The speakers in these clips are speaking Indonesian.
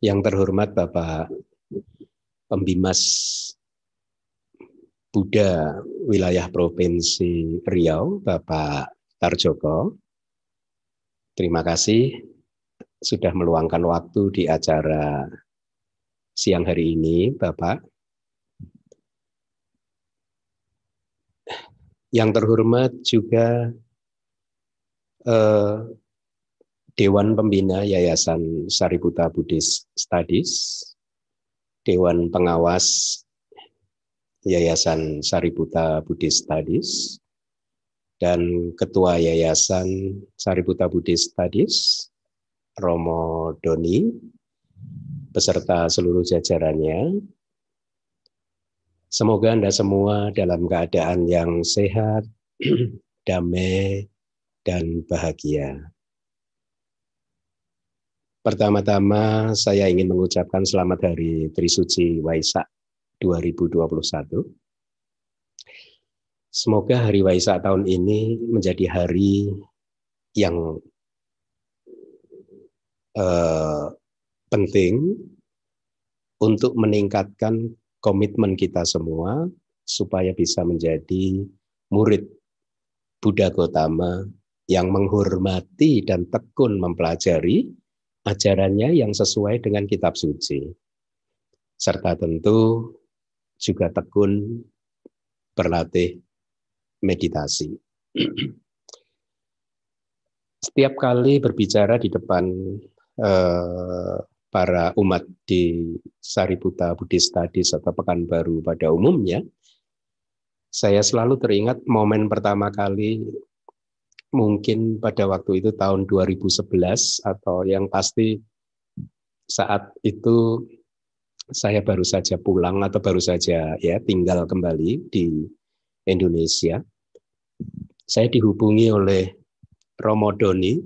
Yang terhormat Bapak Pembimas Buddha Wilayah Provinsi Riau, Bapak Tarjoko. Terima kasih sudah meluangkan waktu di acara siang hari ini, Bapak. Yang terhormat juga eh, Dewan Pembina Yayasan Sariputa Buddhist Studies, Dewan Pengawas Yayasan Sariputa Buddhist Studies, dan Ketua Yayasan Sariputa Buddhist Studies, Romo Doni, beserta seluruh jajarannya. Semoga Anda semua dalam keadaan yang sehat, damai, dan bahagia. Pertama-tama saya ingin mengucapkan selamat hari Trisuci Waisak 2021. Semoga hari Waisak tahun ini menjadi hari yang eh, penting untuk meningkatkan komitmen kita semua supaya bisa menjadi murid Buddha Gotama yang menghormati dan tekun mempelajari ajarannya yang sesuai dengan kitab suci. Serta tentu juga tekun berlatih meditasi. Setiap kali berbicara di depan eh, para umat di Sariputa Buddhist Studies atau Pekanbaru pada umumnya, saya selalu teringat momen pertama kali mungkin pada waktu itu tahun 2011 atau yang pasti saat itu saya baru saja pulang atau baru saja ya tinggal kembali di Indonesia. Saya dihubungi oleh Romo Doni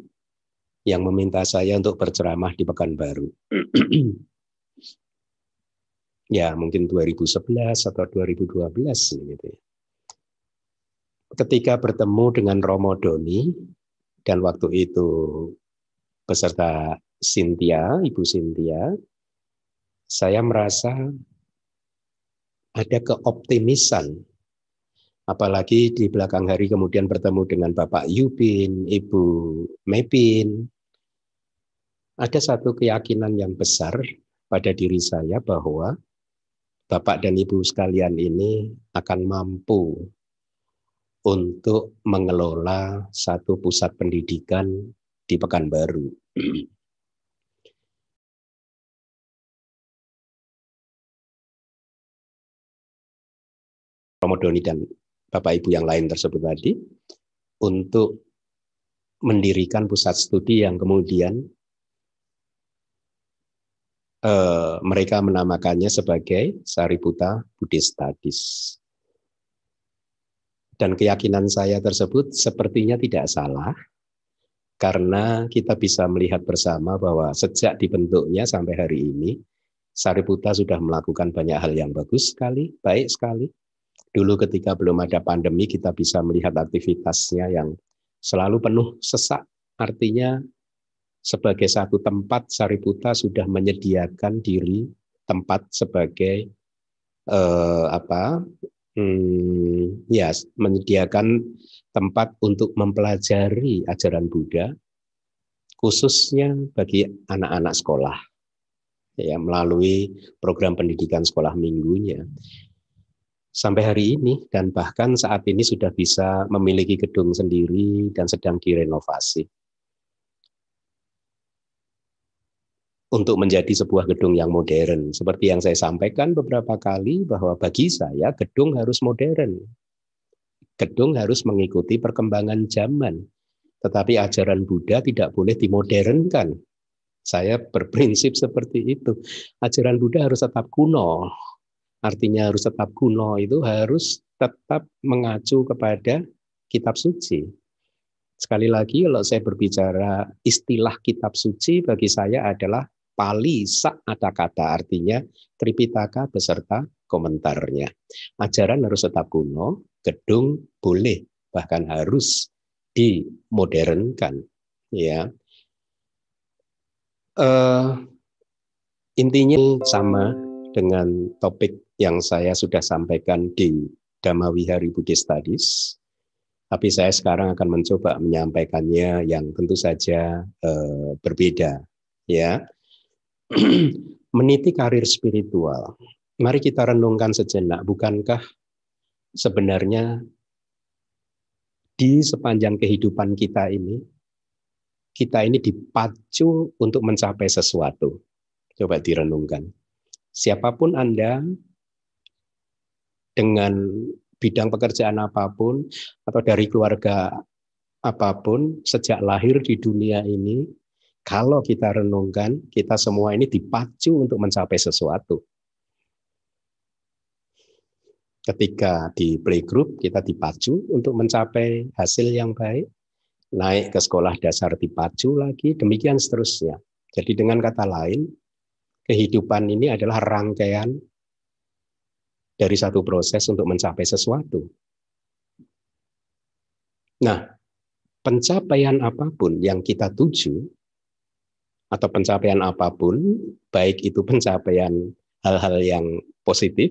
yang meminta saya untuk berceramah di Pekanbaru. ya, mungkin 2011 atau 2012 gitu ya ketika bertemu dengan Romo Doni dan waktu itu beserta Cynthia, Ibu Cynthia, saya merasa ada keoptimisan. Apalagi di belakang hari kemudian bertemu dengan Bapak Yupin, Ibu Mepin. Ada satu keyakinan yang besar pada diri saya bahwa Bapak dan Ibu sekalian ini akan mampu untuk mengelola satu pusat pendidikan di Pekanbaru. Romo Doni dan Bapak Ibu yang lain tersebut tadi untuk mendirikan pusat studi yang kemudian eh, mereka menamakannya sebagai Sariputa Buddhist Studies. Dan keyakinan saya tersebut sepertinya tidak salah, karena kita bisa melihat bersama bahwa sejak dibentuknya sampai hari ini, Sariputa sudah melakukan banyak hal yang bagus sekali, baik sekali. Dulu ketika belum ada pandemi, kita bisa melihat aktivitasnya yang selalu penuh sesak. Artinya sebagai satu tempat Sariputa sudah menyediakan diri tempat sebagai eh, apa hmm, ya menyediakan tempat untuk mempelajari ajaran Buddha khususnya bagi anak-anak sekolah ya melalui program pendidikan sekolah minggunya sampai hari ini dan bahkan saat ini sudah bisa memiliki gedung sendiri dan sedang direnovasi. Untuk menjadi sebuah gedung yang modern. Seperti yang saya sampaikan beberapa kali bahwa bagi saya gedung harus modern. Gedung harus mengikuti perkembangan zaman. Tetapi ajaran Buddha tidak boleh dimodernkan. Saya berprinsip seperti itu. Ajaran Buddha harus tetap kuno. Artinya harus tetap kuno itu harus tetap mengacu kepada kitab suci. Sekali lagi kalau saya berbicara istilah kitab suci bagi saya adalah Pali sak ada kata artinya Tripitaka beserta komentarnya. Ajaran harus tetap kuno, gedung boleh bahkan harus dimodernkan ya. Uh, Intinya sama dengan topik yang saya sudah sampaikan di Dhamawihari Buddhist Studies. Tapi saya sekarang akan mencoba menyampaikannya yang tentu saja eh, berbeda. Ya, meniti karir spiritual. Mari kita renungkan sejenak. Bukankah sebenarnya di sepanjang kehidupan kita ini, kita ini dipacu untuk mencapai sesuatu. Coba direnungkan. Siapa pun Anda, dengan bidang pekerjaan apa pun, atau dari keluarga apa pun, sejak lahir di dunia ini, kalau kita renungkan, kita semua ini dipacu untuk mencapai sesuatu. Ketika di playgroup kita dipacu untuk mencapai hasil yang baik, naik ke sekolah dasar dipacu lagi, demikian seterusnya. Jadi dengan kata lain, kehidupan ini adalah rangkaian dari satu proses untuk mencapai sesuatu. Nah, pencapaian apa pun yang kita tuju, atau pencapaian apa pun, baik itu pencapaian hal-hal yang positif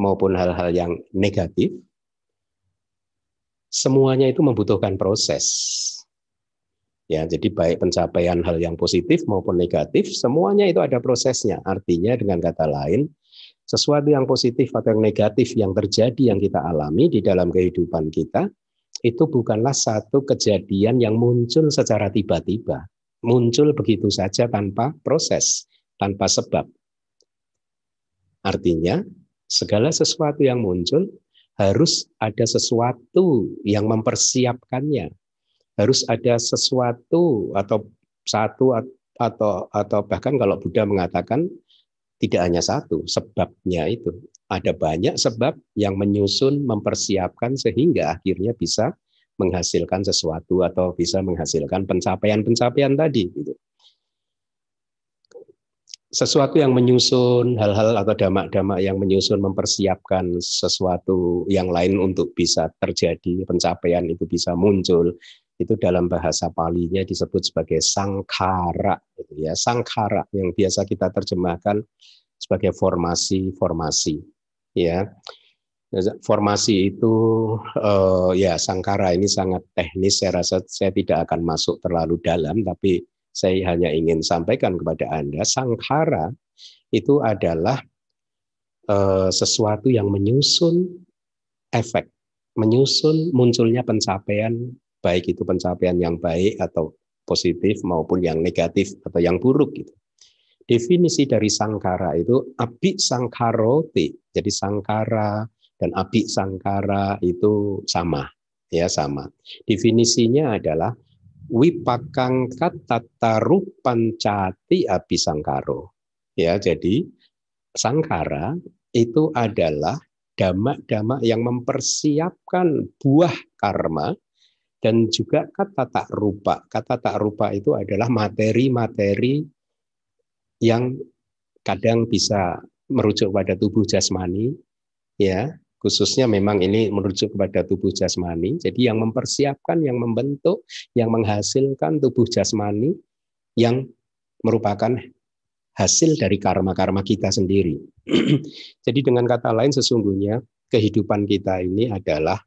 maupun hal-hal yang negatif, semuanya itu membutuhkan proses. Ya, jadi baik pencapaian hal yang positif maupun negatif, semuanya itu ada prosesnya. Artinya dengan kata lain, sesuatu yang positif atau yang negatif yang terjadi yang kita alami di dalam kehidupan kita, itu bukanlah satu kejadian yang muncul secara tiba-tiba. Muncul begitu saja tanpa proses, tanpa sebab. Artinya, segala sesuatu yang muncul harus ada sesuatu yang mempersiapkannya. Harus ada sesuatu atau satu atau atau bahkan kalau Buddha mengatakan tidak hanya satu sebabnya itu ada banyak sebab yang menyusun mempersiapkan sehingga akhirnya bisa menghasilkan sesuatu atau bisa menghasilkan pencapaian-pencapaian tadi gitu. Sesuatu yang menyusun hal-hal atau damak-damak yang menyusun mempersiapkan sesuatu yang lain untuk bisa terjadi pencapaian itu bisa muncul itu dalam bahasa palinya disebut sebagai sangkara gitu ya. Sangkara yang biasa kita terjemahkan sebagai formasi-formasi ya formasi itu uh, ya sangkara ini sangat teknis saya rasa saya tidak akan masuk terlalu dalam tapi saya hanya ingin sampaikan kepada Anda, sangkara itu adalah uh, sesuatu yang menyusun efek, menyusun munculnya pencapaian, baik itu pencapaian yang baik atau positif maupun yang negatif atau yang buruk gitu. Definisi dari sangkara itu api sangkaroti. Jadi sangkara dan api sangkara itu sama, ya sama. Definisinya adalah wipakang katata rupancati abisangkaro. Ya, jadi sangkara itu adalah damak-damak yang mempersiapkan buah karma dan juga kata tak rupa. Kata tak rupa itu adalah materi-materi yang kadang bisa merujuk pada tubuh jasmani, ya khususnya memang ini merujuk kepada tubuh jasmani. Jadi yang mempersiapkan, yang membentuk, yang menghasilkan tubuh jasmani yang merupakan hasil dari karma-karma kita sendiri. Jadi dengan kata lain sesungguhnya kehidupan kita ini adalah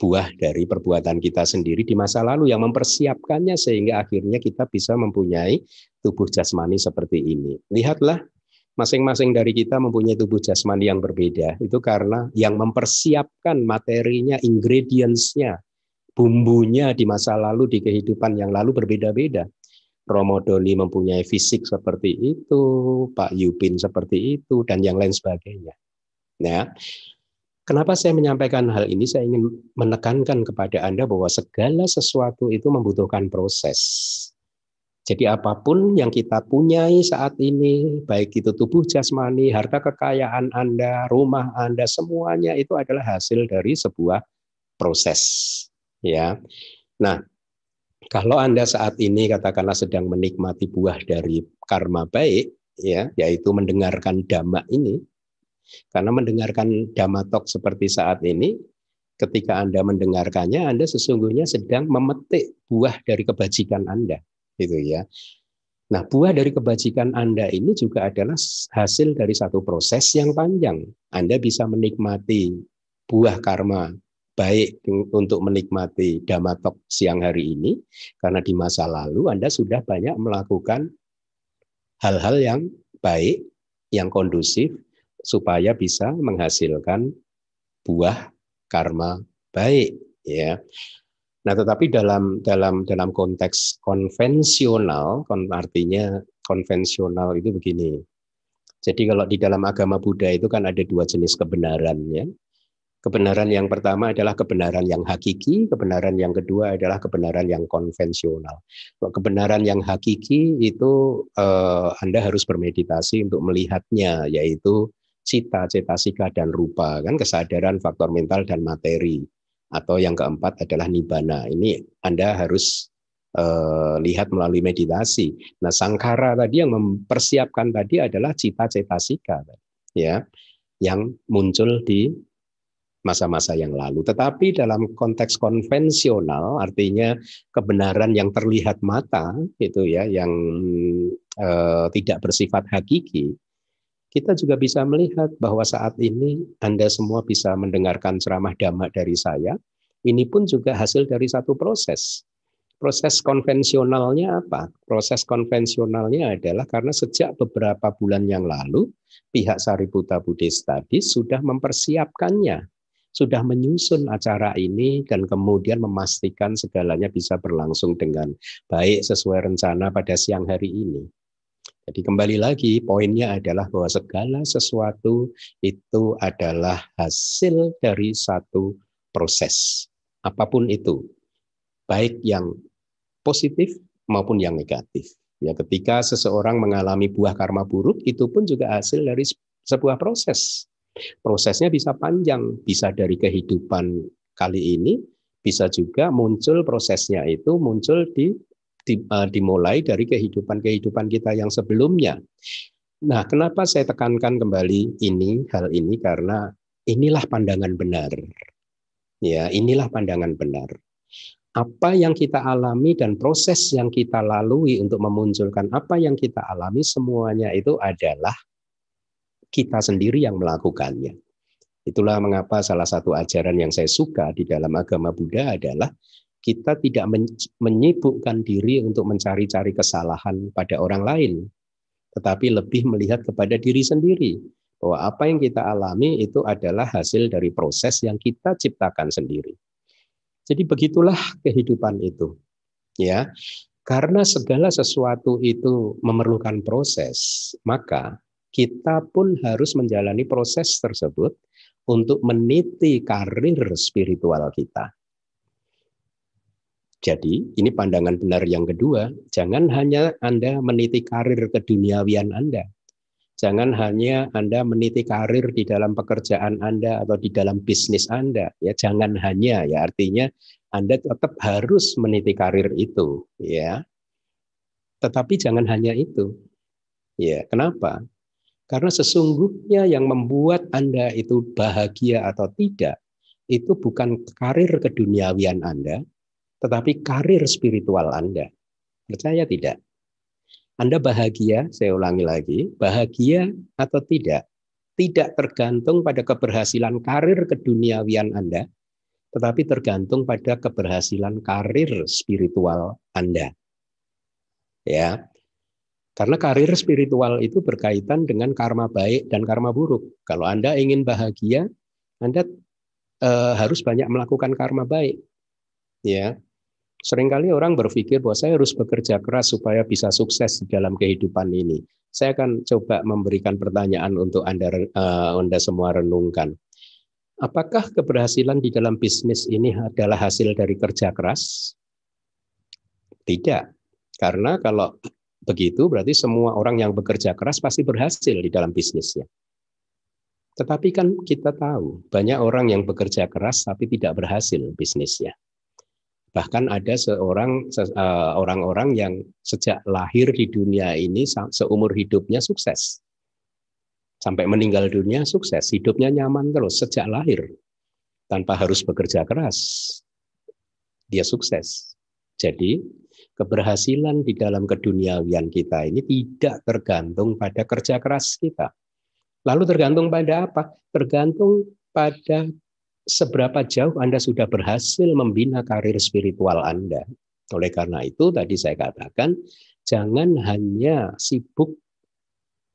buah dari perbuatan kita sendiri di masa lalu yang mempersiapkannya sehingga akhirnya kita bisa mempunyai tubuh jasmani seperti ini. Lihatlah masing-masing dari kita mempunyai tubuh jasmani yang berbeda. Itu karena yang mempersiapkan materinya, ingredients-nya, bumbunya di masa lalu, di kehidupan yang lalu berbeda-beda. Romo Doni mempunyai fisik seperti itu, Pak Yupin seperti itu, dan yang lain sebagainya. Nah, kenapa saya menyampaikan hal ini? Saya ingin menekankan kepada Anda bahwa segala sesuatu itu membutuhkan proses jadi apa pun yang kita punyai saat ini, baik itu tubuh jasmani, harta kekayaan Anda, rumah Anda, semuanya itu adalah hasil dari sebuah proses. Ya. Nah, kalau Anda saat ini katakanlah sedang menikmati buah dari karma baik, ya, yaitu mendengarkan dhamma ini, karena mendengarkan dhamma talk seperti saat ini, ketika Anda mendengarkannya, Anda sesungguhnya sedang memetik buah dari kebajikan Anda gitu ya. Nah, buah dari kebajikan Anda ini juga adalah hasil dari satu proses yang panjang. Anda bisa menikmati buah karma baik untuk menikmati damatok siang hari ini, karena di masa lalu Anda sudah banyak melakukan hal-hal yang baik, yang kondusif, supaya bisa menghasilkan buah karma baik. Ya, Nah, tetapi dalam dalam dalam konteks konvensional, artinya konvensional itu begini. Jadi kalau di dalam agama Buddha itu kan ada dua jenis kebenaran ya. Kebenaran yang pertama adalah kebenaran yang hakiki, kebenaran yang kedua adalah kebenaran yang konvensional. Kebenaran yang hakiki itu eh, Anda harus bermeditasi untuk melihatnya, yaitu cita, cetasika, dan rupa, kan kesadaran, faktor mental, dan materi atau yang keempat adalah nibbana. Ini Anda harus uh, lihat melalui meditasi. Nah, sangkara tadi yang mempersiapkan tadi adalah cita-cetasika ya yang muncul di masa-masa yang lalu. Tetapi dalam konteks konvensional artinya kebenaran yang terlihat mata itu ya yang uh, tidak bersifat hakiki kita juga bisa melihat bahwa saat ini Anda semua bisa mendengarkan ceramah dhamma dari saya. Ini pun juga hasil dari satu proses. Proses konvensionalnya apa? Proses konvensionalnya adalah karena sejak beberapa bulan yang lalu, pihak Sariputta Buddhist Studies sudah mempersiapkannya, sudah menyusun acara ini dan kemudian memastikan segalanya bisa berlangsung dengan baik sesuai rencana pada siang hari ini. Jadi kembali lagi poinnya adalah bahwa segala sesuatu itu adalah hasil dari satu proses. Apa pun itu. Baik yang positif maupun yang negatif. Ya, ketika seseorang mengalami buah karma buruk itu pun juga hasil dari sebuah proses. Prosesnya bisa panjang, bisa dari kehidupan kali ini, bisa juga muncul prosesnya itu muncul di Eh, dimulai dari kehidupan-kehidupan kita yang sebelumnya. Nah, kenapa saya tekankan kembali ini hal ini karena inilah pandangan benar. Ya, inilah pandangan benar. Apa yang kita alami dan proses yang kita lalui untuk memunculkan apa yang kita alami semuanya itu adalah kita sendiri yang melakukannya. Itulah mengapa salah satu ajaran yang saya suka di dalam agama Buddha adalah kita tidak menyibukkan diri untuk mencari-cari kesalahan pada orang lain, tetapi lebih melihat kepada diri sendiri bahwa apa yang kita alami itu adalah hasil dari proses yang kita ciptakan sendiri. Jadi begitulah kehidupan itu. Ya. Karena segala sesuatu itu memerlukan proses, maka kita pun harus menjalani proses tersebut untuk meniti karir spiritual kita. Jadi, ini pandangan benar yang kedua, jangan hanya Anda meniti karir keduniawian Anda. Jangan hanya Anda meniti karir di dalam pekerjaan Anda atau di dalam bisnis Anda, ya jangan hanya ya artinya Anda tetap harus meniti karir itu, ya. Tetapi jangan hanya itu. Ya, kenapa? Karena sesungguhnya yang membuat Anda itu bahagia atau tidak itu bukan karir keduniawian Anda, tetapi karir spiritual Anda. Percaya tidak? Anda bahagia, saya ulangi lagi, bahagia atau tidak, tidak tergantung pada keberhasilan karir keduniawian Anda, tetapi tergantung pada keberhasilan karir spiritual Anda. Ya. Karena karir spiritual itu berkaitan dengan karma baik dan karma buruk. Kalau Anda ingin bahagia, Anda eh, harus banyak melakukan karma baik. Ya. Seringkali orang berpikir bahwa saya harus bekerja keras supaya bisa sukses di dalam kehidupan ini. Saya akan coba memberikan pertanyaan untuk Anda, uh, Anda semua renungkan. Apakah keberhasilan di dalam bisnis ini adalah hasil dari kerja keras? Tidak. Karena kalau begitu berarti semua orang yang bekerja keras pasti berhasil di dalam bisnisnya. Tetapi kan kita tahu banyak orang yang bekerja keras tapi tidak berhasil bisnisnya. Bahkan ada seorang eh, orang-orang yang sejak lahir di dunia ini seumur hidupnya sukses. Sampai meninggal dunia sukses, hidupnya nyaman terus sejak lahir. Tanpa harus bekerja keras. Dia sukses. Jadi, keberhasilan di dalam keduniawian kita ini tidak tergantung pada kerja keras kita. Lalu tergantung pada apa? Tergantung pada seberapa jauh Anda sudah berhasil membina karir spiritual Anda. Oleh karena itu tadi saya katakan jangan hanya sibuk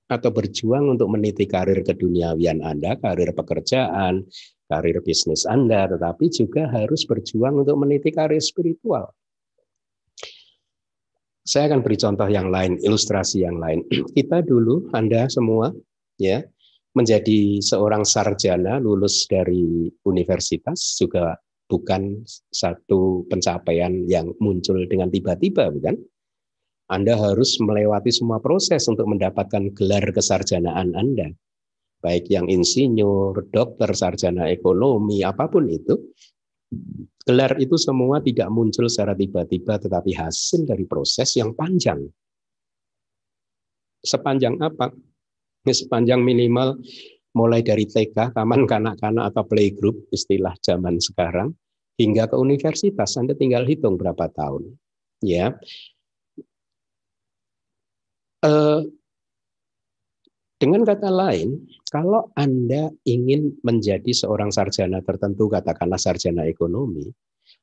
atau berjuang untuk meniti karir keduniawian Anda, karir pekerjaan, karir bisnis Anda, tetapi juga harus berjuang untuk meniti karir spiritual. Saya akan beri contoh yang lain, ilustrasi yang lain. Kita dulu, Anda semua, ya, menjadi seorang sarjana lulus dari universitas juga bukan satu pencapaian yang muncul dengan tiba-tiba, bukan? Anda harus melewati semua proses untuk mendapatkan gelar kesarjanaan Anda. Baik yang insinyur, dokter, sarjana ekonomi, apa pun itu. Gelar itu semua tidak muncul secara tiba-tiba tetapi hasil dari proses yang panjang. Sepanjang apa? Sepanjang minimal mulai dari TK, taman kanak-kanak atau playgroup istilah zaman sekarang hingga ke universitas Anda tinggal hitung berapa tahun. Ya. Eh, dengan kata lain, kalau Anda ingin menjadi seorang sarjana tertentu, katakanlah sarjana ekonomi,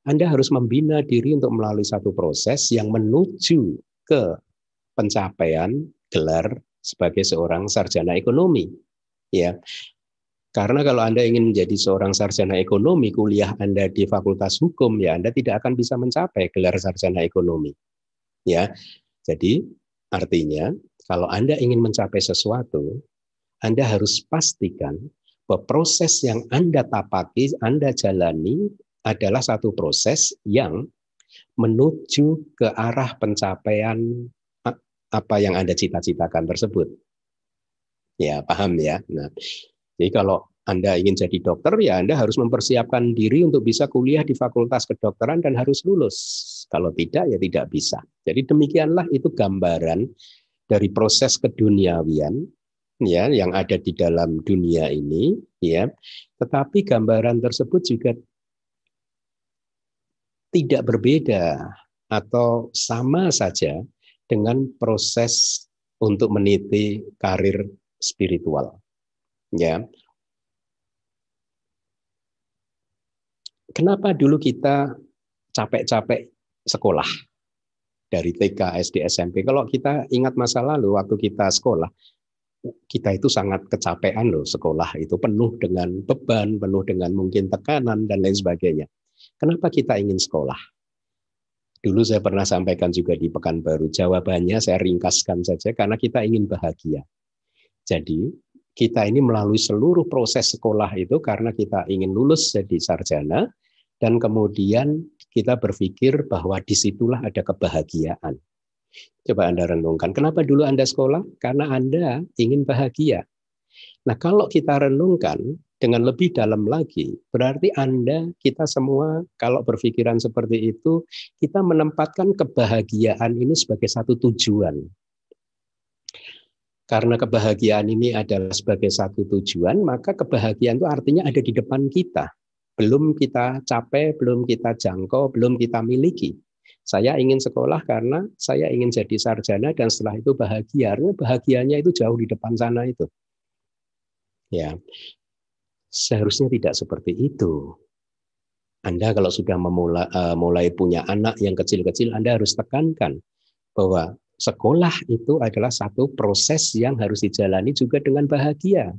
Anda harus membina diri untuk melalui satu proses yang menuju ke pencapaian gelar sebagai seorang sarjana ekonomi. Ya. Karena kalau Anda ingin menjadi seorang sarjana ekonomi, kuliah Anda di Fakultas Hukum, ya Anda tidak akan bisa mencapai gelar sarjana ekonomi. Ya. Jadi Artinya, kalau Anda ingin mencapai sesuatu, Anda harus pastikan bahwa proses yang Anda tapaki, Anda jalani adalah satu proses yang menuju ke arah pencapaian apa yang Anda cita-citakan tersebut. Ya, paham ya. Nah, jadi kalau anda ingin jadi dokter, ya Anda harus mempersiapkan diri untuk bisa kuliah di fakultas kedokteran dan harus lulus. Kalau tidak, ya tidak bisa. Jadi demikianlah itu gambaran dari proses keduniawian ya yang ada di dalam dunia ini ya tetapi gambaran tersebut juga tidak berbeda atau sama saja dengan proses untuk meniti karir spiritual ya Kenapa dulu kita capek-capek sekolah dari TK, SD, SMP? Kalau kita ingat masa lalu waktu kita sekolah, kita itu sangat kecapean loh sekolah itu penuh dengan beban, penuh dengan mungkin tekanan dan lain sebagainya. Kenapa kita ingin sekolah? Dulu saya pernah sampaikan juga di Pekanbaru. Jawabannya saya ringkaskan saja karena kita ingin bahagia. Jadi kita ini melalui seluruh proses sekolah itu karena kita ingin lulus jadi sarjana, dan kemudian kita berpikir bahwa di situlah ada kebahagiaan. Coba Anda renungkan, kenapa dulu Anda sekolah? Karena Anda ingin bahagia. Nah kalau kita renungkan dengan lebih dalam lagi, berarti Anda, kita semua kalau berpikiran seperti itu, kita menempatkan kebahagiaan ini sebagai satu tujuan. Karena kebahagiaan ini adalah sebagai satu tujuan, maka kebahagiaan itu artinya ada di depan kita belum kita capai, belum kita jangkau, belum kita miliki. Saya ingin sekolah karena saya ingin jadi sarjana dan setelah itu bahagia. Bahagianya itu jauh di depan sana itu. Ya, seharusnya tidak seperti itu. Anda kalau sudah memulai, uh, mulai punya anak yang kecil-kecil, Anda harus tekankan bahwa sekolah itu adalah satu proses yang harus dijalani juga dengan bahagia.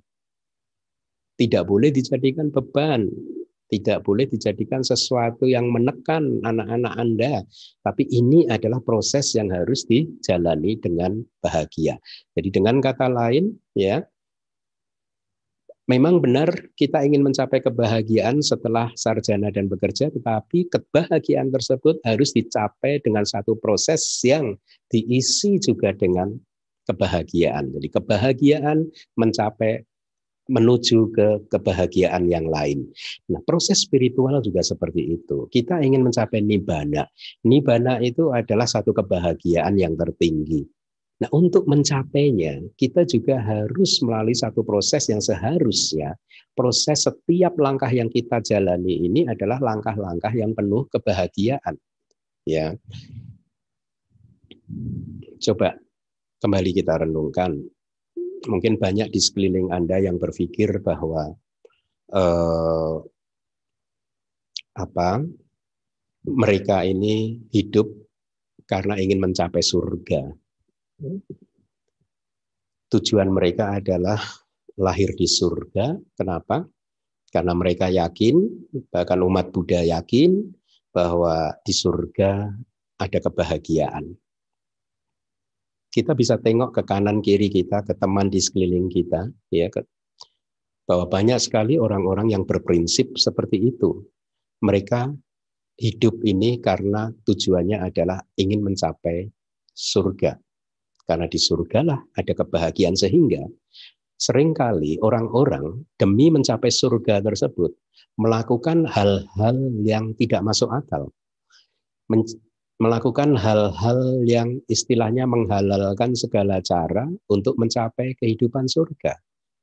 Tidak boleh dijadikan beban tidak boleh dijadikan sesuatu yang menekan anak-anak Anda, tapi ini adalah proses yang harus dijalani dengan bahagia. Jadi dengan kata lain, ya, memang benar kita ingin mencapai kebahagiaan setelah sarjana dan bekerja, tetapi kebahagiaan tersebut harus dicapai dengan satu proses yang diisi juga dengan kebahagiaan. Jadi kebahagiaan mencapai menuju ke kebahagiaan yang lain. Nah, proses spiritual juga seperti itu. Kita ingin mencapai nibbana. Nibbana itu adalah satu kebahagiaan yang tertinggi. Nah, untuk mencapainya, kita juga harus melalui satu proses yang seharusnya proses setiap langkah yang kita jalani ini adalah langkah-langkah yang penuh kebahagiaan. Ya. Coba kembali kita renungkan. Mungkin banyak di sekeliling Anda yang berpikir bahwa eh, apa mereka ini hidup karena ingin mencapai surga. Tujuan mereka adalah lahir di surga. Kenapa? Karena mereka yakin, bahkan umat Buddha yakin bahwa di surga ada kebahagiaan. Kita bisa tengok ke kanan kiri kita, ke teman di sekeliling kita, ya, bahwa banyak sekali orang-orang yang berprinsip seperti itu. Mereka hidup ini karena tujuannya adalah ingin mencapai surga. Karena di surgalah ada kebahagiaan sehingga sering kali orang-orang demi mencapai surga tersebut melakukan hal-hal yang tidak masuk akal. Men melakukan hal-hal yang istilahnya menghalalkan segala cara untuk mencapai kehidupan surga.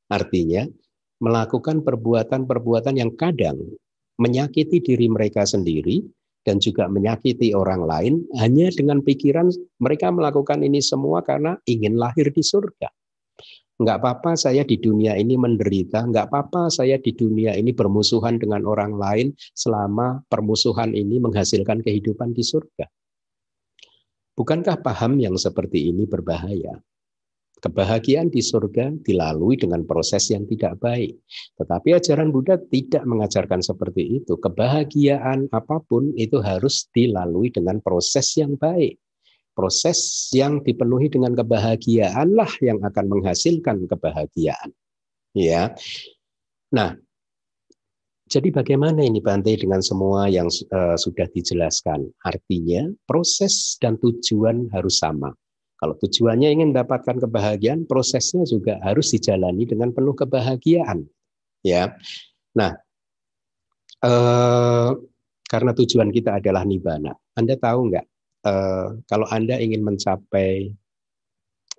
Artinya, melakukan perbuatan-perbuatan yang kadang menyakiti diri mereka sendiri dan juga menyakiti orang lain hanya dengan pikiran mereka melakukan ini semua karena ingin lahir di surga. Enggak apa-apa saya di dunia ini menderita, enggak apa-apa saya di dunia ini bermusuhan dengan orang lain selama permusuhan ini menghasilkan kehidupan di surga. Bukankah paham yang seperti ini berbahaya? Kebahagiaan di surga dilalui dengan proses yang tidak baik. Tetapi ajaran Buddha tidak mengajarkan seperti itu. Kebahagiaan apa pun itu harus dilalui dengan proses yang baik proses yang dipenuhi dengan kebahagiaanlah yang akan menghasilkan kebahagiaan. Ya. Nah, jadi bagaimana ini Bante dengan semua yang uh, sudah dijelaskan? Artinya proses dan tujuan harus sama. Kalau tujuannya ingin mendapatkan kebahagiaan, prosesnya juga harus dijalani dengan penuh kebahagiaan. Ya. Nah, uh, karena tujuan kita adalah nibana. Anda tahu nggak Eh, kalau Anda ingin mencapai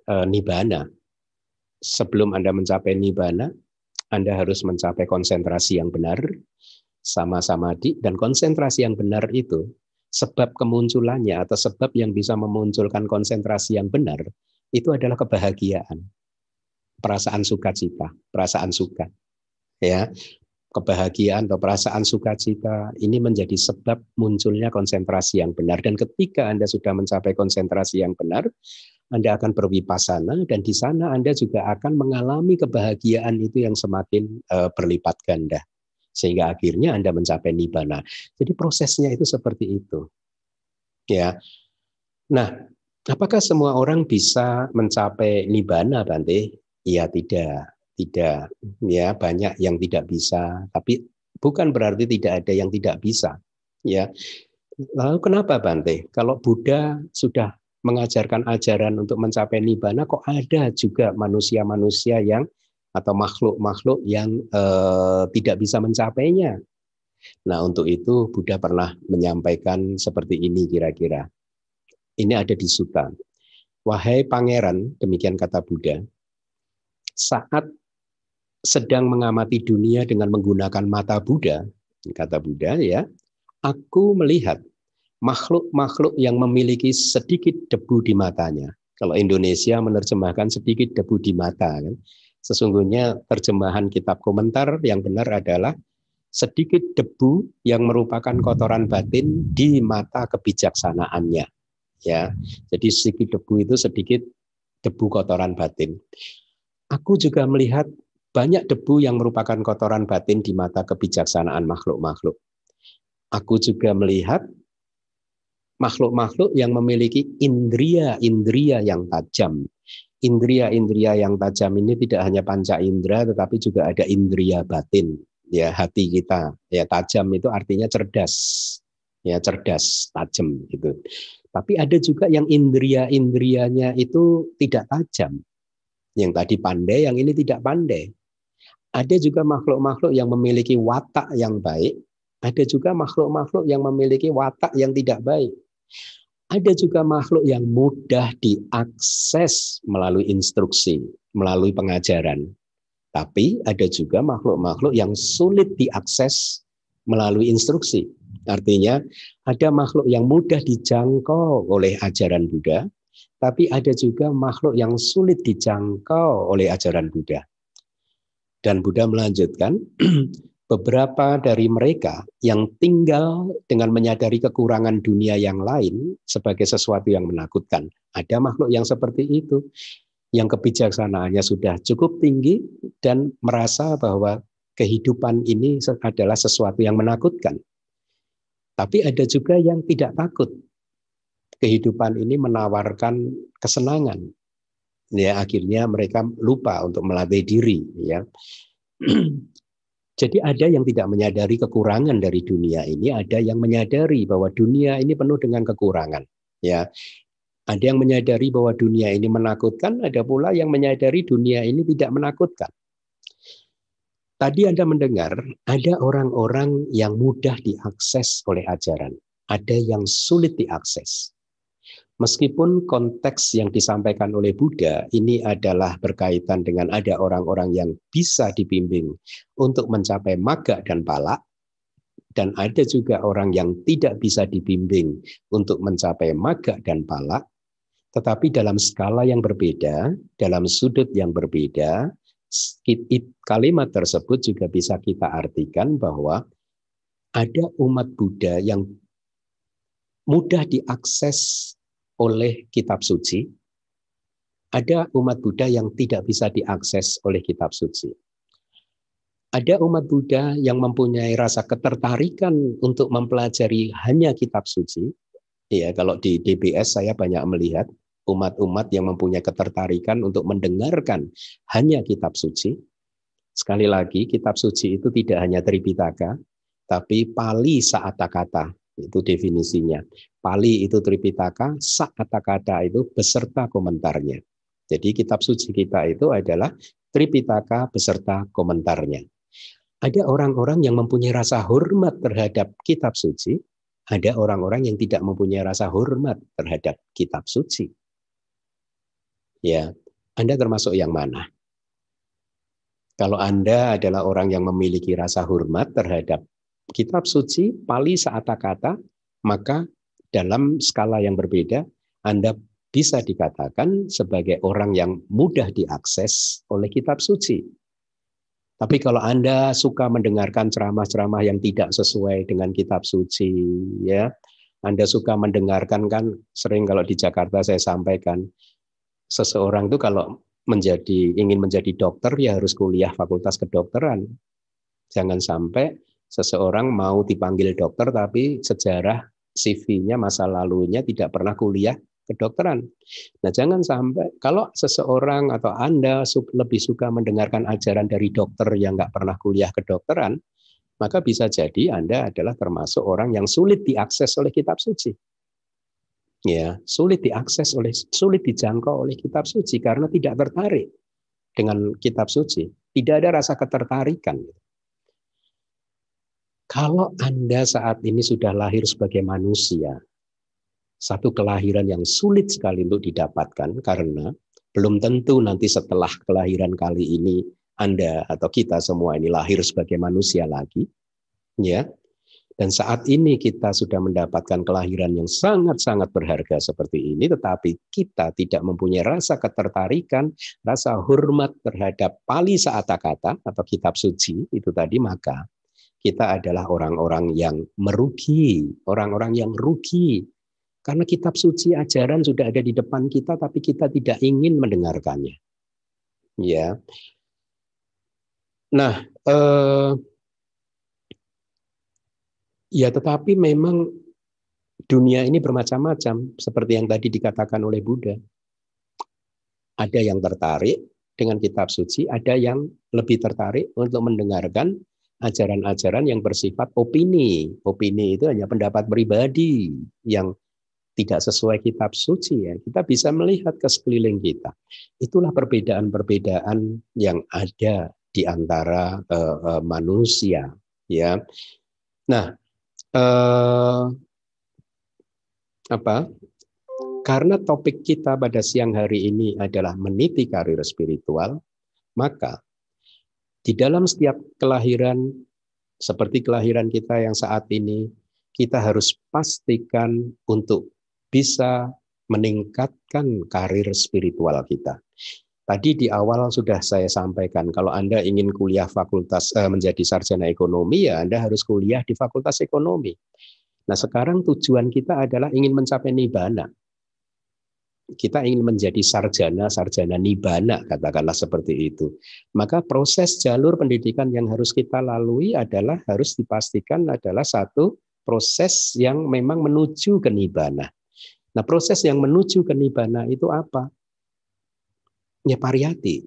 uh, nibana, sebelum Anda mencapai nibana, Anda harus mencapai konsentrasi yang benar, sama samadhi, dan konsentrasi yang benar itu, sebab kemunculannya atau sebab yang bisa memunculkan konsentrasi yang benar, itu adalah kebahagiaan, perasaan sukacita, perasaan suka. Ya, kebahagiaan atau perasaan sukacita ini menjadi sebab munculnya konsentrasi yang benar. Dan ketika Anda sudah mencapai konsentrasi yang benar Anda akan berwipasana dan di sana Anda juga akan mengalami kebahagiaan itu yang semakin uh, berlipat ganda sehingga akhirnya Anda mencapai nibbana. Jadi prosesnya itu seperti itu. Ya. Nah, apakah semua orang bisa mencapai nibbana, Bante? Iya, tidak tidak ya banyak yang tidak bisa tapi bukan berarti tidak ada yang tidak bisa ya lalu kenapa Bante kalau Buddha sudah mengajarkan ajaran untuk mencapai nibbana kok ada juga manusia-manusia yang atau makhluk-makhluk yang eh, tidak bisa mencapainya nah untuk itu Buddha pernah menyampaikan seperti ini kira-kira ini ada di Sutta wahai pangeran demikian kata Buddha saat sedang mengamati dunia dengan menggunakan mata Buddha, kata Buddha ya, aku melihat makhluk-makhluk yang memiliki sedikit debu di matanya. Kalau Indonesia menerjemahkan sedikit debu di mata kan. Sesungguhnya terjemahan kitab komentar yang benar adalah sedikit debu yang merupakan kotoran batin di mata kebijaksanaannya. Ya. Jadi sedikit debu itu sedikit debu kotoran batin. Aku juga melihat banyak debu yang merupakan kotoran batin di mata kebijaksanaan makhluk-makhluk. Aku juga melihat makhluk-makhluk yang memiliki indria-indria yang tajam. Indria-indria yang tajam ini tidak hanya panca indera tetapi juga ada indria batin, ya hati kita. Ya tajam itu artinya cerdas. Ya cerdas, tajam gitu. Tapi ada juga yang indria-indrianya itu tidak tajam. Yang tadi pandai, yang ini tidak pandai. Ada juga makhluk-makhluk yang memiliki watak yang baik, ada juga makhluk-makhluk yang memiliki watak yang tidak baik. Ada juga makhluk yang mudah diakses melalui instruksi, melalui pengajaran. Tapi ada juga makhluk-makhluk yang sulit diakses melalui instruksi. Artinya ada makhluk yang mudah dijangkau oleh ajaran Buddha, tapi ada juga makhluk yang sulit dijangkau oleh ajaran Buddha. Dan Buddha melanjutkan, beberapa dari mereka yang tinggal dengan menyadari kekurangan dunia yang lain sebagai sesuatu yang menakutkan. Ada makhluk yang seperti itu, yang kebijaksanaannya sudah cukup tinggi dan merasa bahwa kehidupan ini adalah sesuatu yang menakutkan. Tapi ada juga yang tidak takut. Kehidupan ini menawarkan kesenangan. Ya, akhirnya mereka lupa untuk melatih diri, ya. Jadi ada yang tidak menyadari kekurangan dari dunia ini, ada yang menyadari bahwa dunia ini penuh dengan kekurangan. Ya, ada yang menyadari bahwa dunia ini menakutkan, ada pula yang menyadari dunia ini tidak menakutkan. Tadi Anda mendengar ada orang-orang yang mudah diakses oleh ajaran, ada yang sulit diakses. Meskipun konteks yang disampaikan oleh Buddha ini adalah berkaitan dengan ada orang-orang yang bisa dibimbing untuk mencapai maga dan pala, dan ada juga orang yang tidak bisa dibimbing untuk mencapai maga dan pala, tetapi dalam skala yang berbeda, dalam sudut yang berbeda, kalimat tersebut juga bisa kita artikan bahwa ada umat Buddha yang mudah diakses oleh kitab suci, ada umat Buddha yang tidak bisa diakses oleh kitab suci. Ada umat Buddha yang mempunyai rasa ketertarikan untuk mempelajari hanya kitab suci. Ya, kalau di DBS saya banyak melihat umat-umat yang mempunyai ketertarikan untuk mendengarkan hanya kitab suci. Sekali lagi, kitab suci itu tidak hanya Tripitaka, tapi Pali Saata Kata, itu definisinya. Pali itu Tripitaka, Saata Kata itu beserta komentarnya. Jadi kitab suci kita itu adalah Tripitaka beserta komentarnya. Ada orang-orang yang mempunyai rasa hormat terhadap kitab suci, ada orang-orang yang tidak mempunyai rasa hormat terhadap kitab suci. Ya, Anda termasuk yang mana? Kalau Anda adalah orang yang memiliki rasa hormat terhadap kitab suci, Pali Saata Kata, maka dalam skala yang berbeda, Anda bisa dikatakan sebagai orang yang mudah diakses oleh kitab suci. Tapi kalau Anda suka mendengarkan ceramah-ceramah yang tidak sesuai dengan kitab suci, ya, Anda suka mendengarkan kan sering kalau di Jakarta saya sampaikan seseorang itu kalau menjadi ingin menjadi dokter ya harus kuliah fakultas kedokteran. Jangan sampai seseorang mau dipanggil dokter tapi sejarah CV-nya masa lalunya tidak pernah kuliah kedokteran. Nah, jangan sampai kalau seseorang atau Anda lebih suka mendengarkan ajaran dari dokter yang nggak pernah kuliah kedokteran, maka bisa jadi Anda adalah termasuk orang yang sulit diakses oleh kitab suci. Ya sulit diakses oleh sulit dijangkau oleh kitab suci karena tidak tertarik dengan kitab suci. Tidak ada rasa ketertarikan kalau anda saat ini sudah lahir sebagai manusia satu kelahiran yang sulit sekali untuk didapatkan karena belum tentu nanti setelah kelahiran kali ini anda atau kita semua ini lahir sebagai manusia lagi ya. Dan saat ini kita sudah mendapatkan kelahiran yang sangat-sangat berharga seperti ini, tetapi kita tidak mempunyai rasa ketertarikan, rasa hormat terhadap pali saata kata atau kitab suci itu tadi, maka kita adalah orang-orang yang merugi, orang-orang yang rugi. Karena kitab suci ajaran sudah ada di depan kita, tapi kita tidak ingin mendengarkannya. Ya. Nah, eh, Ya, tetapi memang dunia ini bermacam-macam, seperti yang tadi dikatakan oleh Buddha. Ada yang tertarik dengan kitab suci, ada yang lebih tertarik untuk mendengarkan ajaran-ajaran yang bersifat opini. Opini itu hanya pendapat pribadi yang tidak sesuai kitab suci ya. Kita bisa melihat ke sekeliling kita. Itulah perbedaan-perbedaan yang ada di antara uh, uh, manusia ya. Nah, eh, apa? Karena topik kita pada siang hari ini adalah meniti karir spiritual, maka di dalam setiap kelahiran seperti kelahiran kita yang saat ini, kita harus pastikan untuk bisa meningkatkan karir spiritual kita. Tadi di awal sudah saya sampaikan, kalau Anda ingin kuliah fakultas eh, menjadi sarjana ekonomi, ya Anda harus kuliah di fakultas ekonomi. Nah sekarang tujuan kita adalah ingin mencapai nibana. Kita ingin menjadi sarjana, sarjana nibana, katakanlah seperti itu. Maka proses jalur pendidikan yang harus kita lalui adalah harus dipastikan adalah satu proses yang memang menuju ke nibana. Nah proses yang menuju ke nibana itu apa? Ya pariyati.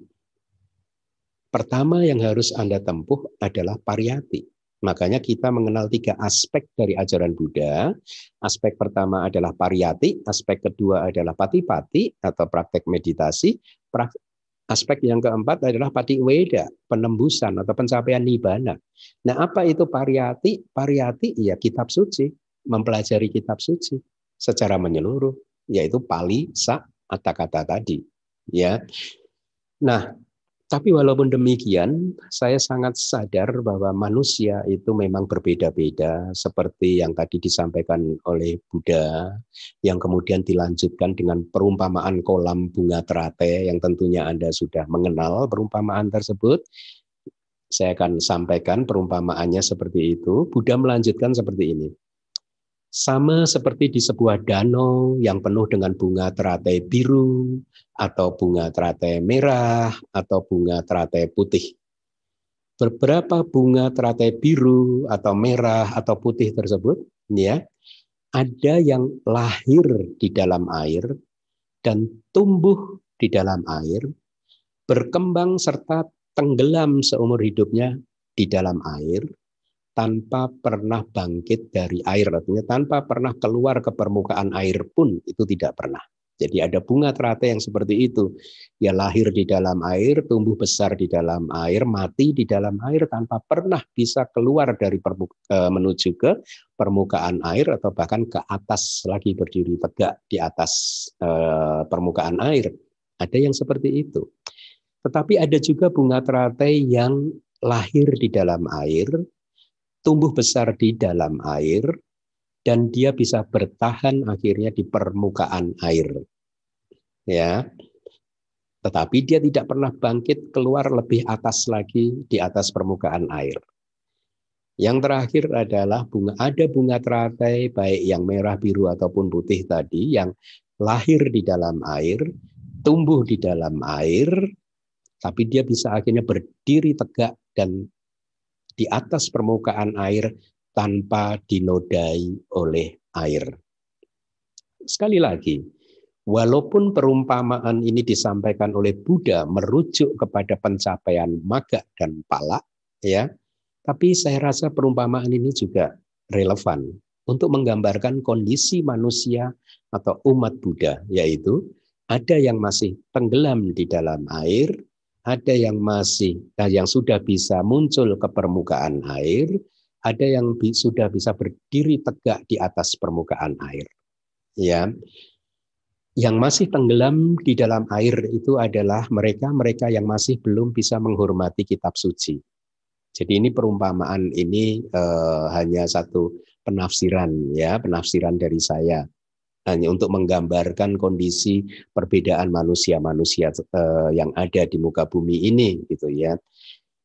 Pertama yang harus Anda tempuh adalah pariyati. Makanya kita mengenal tiga aspek dari ajaran Buddha. Aspek pertama adalah pariyati, aspek kedua adalah pati-pati atau praktek meditasi, aspek yang keempat adalah weda, penembusan atau pencapaian nibbana. Nah, apa itu pariyati? Pariyati ya kitab suci, mempelajari kitab suci secara menyeluruh, yaitu pali, sa, kata-kata tadi ya. Nah, tapi walaupun demikian, saya sangat sadar bahwa manusia itu memang berbeda-beda, seperti yang tadi disampaikan oleh Buddha, yang kemudian dilanjutkan dengan perumpamaan kolam bunga terate, yang tentunya Anda sudah mengenal perumpamaan tersebut. Saya akan sampaikan perumpamaannya seperti itu. Buddha melanjutkan seperti ini. Sama seperti di sebuah danau yang penuh dengan bunga teratai biru, atau bunga teratai merah, atau bunga teratai putih. Beberapa bunga teratai biru, atau merah, atau putih tersebut, ya, ada yang lahir di dalam air dan tumbuh di dalam air, berkembang serta tenggelam seumur hidupnya di dalam air, tanpa pernah bangkit dari air, artinya tanpa pernah keluar ke permukaan air pun itu tidak pernah. Jadi ada bunga teratai yang seperti itu. Ya lahir di dalam air, tumbuh besar di dalam air, mati di dalam air tanpa pernah bisa keluar dari permuka, e, menuju ke permukaan air atau bahkan ke atas lagi berdiri tegak di atas e, permukaan air. Ada yang seperti itu. Tetapi ada juga bunga teratai yang lahir di dalam air, tumbuh besar di dalam air, dan dia bisa bertahan akhirnya di permukaan air. Ya. Tetapi dia tidak pernah bangkit keluar lebih atas lagi di atas permukaan air. Yang terakhir adalah bunga ada bunga teratai baik yang merah, biru ataupun putih tadi yang lahir di dalam air, tumbuh di dalam air, tapi dia bisa akhirnya berdiri tegak dan di atas permukaan air tanpa dinodai oleh air. Sekali lagi, walaupun perumpamaan ini disampaikan oleh Buddha merujuk kepada pencapaian maga dan pala, ya, tapi saya rasa perumpamaan ini juga relevan untuk menggambarkan kondisi manusia atau umat Buddha, yaitu ada yang masih tenggelam di dalam air, ada yang masih nah yang sudah bisa muncul ke permukaan air, ada yang bi sudah bisa berdiri tegak di atas permukaan air. Ya. Yang masih tenggelam di dalam air itu adalah mereka-mereka yang masih belum bisa menghormati kitab suci. Jadi ini perumpamaan ini eh, hanya satu penafsiran ya, penafsiran dari saya hanya untuk menggambarkan kondisi perbedaan manusia-manusia uh, yang ada di muka bumi ini gitu ya.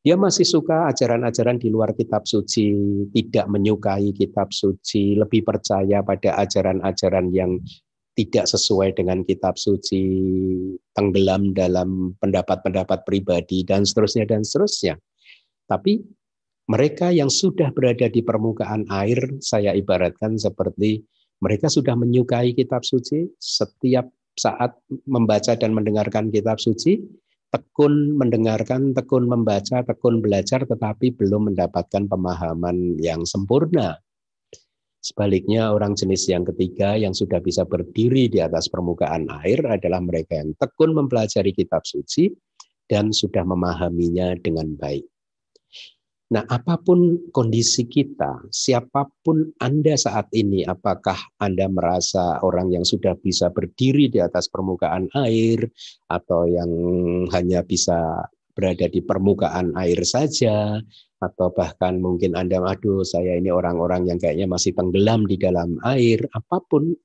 Dia masih suka ajaran-ajaran di luar kitab suci, tidak menyukai kitab suci, lebih percaya pada ajaran-ajaran yang tidak sesuai dengan kitab suci, tenggelam dalam pendapat-pendapat pribadi dan seterusnya dan seterusnya. Tapi mereka yang sudah berada di permukaan air, saya ibaratkan seperti mereka sudah menyukai kitab suci, setiap saat membaca dan mendengarkan kitab suci, tekun mendengarkan, tekun membaca, tekun belajar, tetapi belum mendapatkan pemahaman yang sempurna. Sebaliknya, orang jenis yang ketiga yang sudah bisa berdiri di atas permukaan air adalah mereka yang tekun mempelajari kitab suci dan sudah memahaminya dengan baik. Nah, apa pun kondisi kita, siapa pun Anda saat ini, apakah Anda merasa orang yang sudah bisa berdiri di atas permukaan air, atau yang hanya bisa berada di permukaan air saja, atau bahkan mungkin Anda, aduh saya ini orang-orang yang kayaknya masih tenggelam di dalam air, apa pun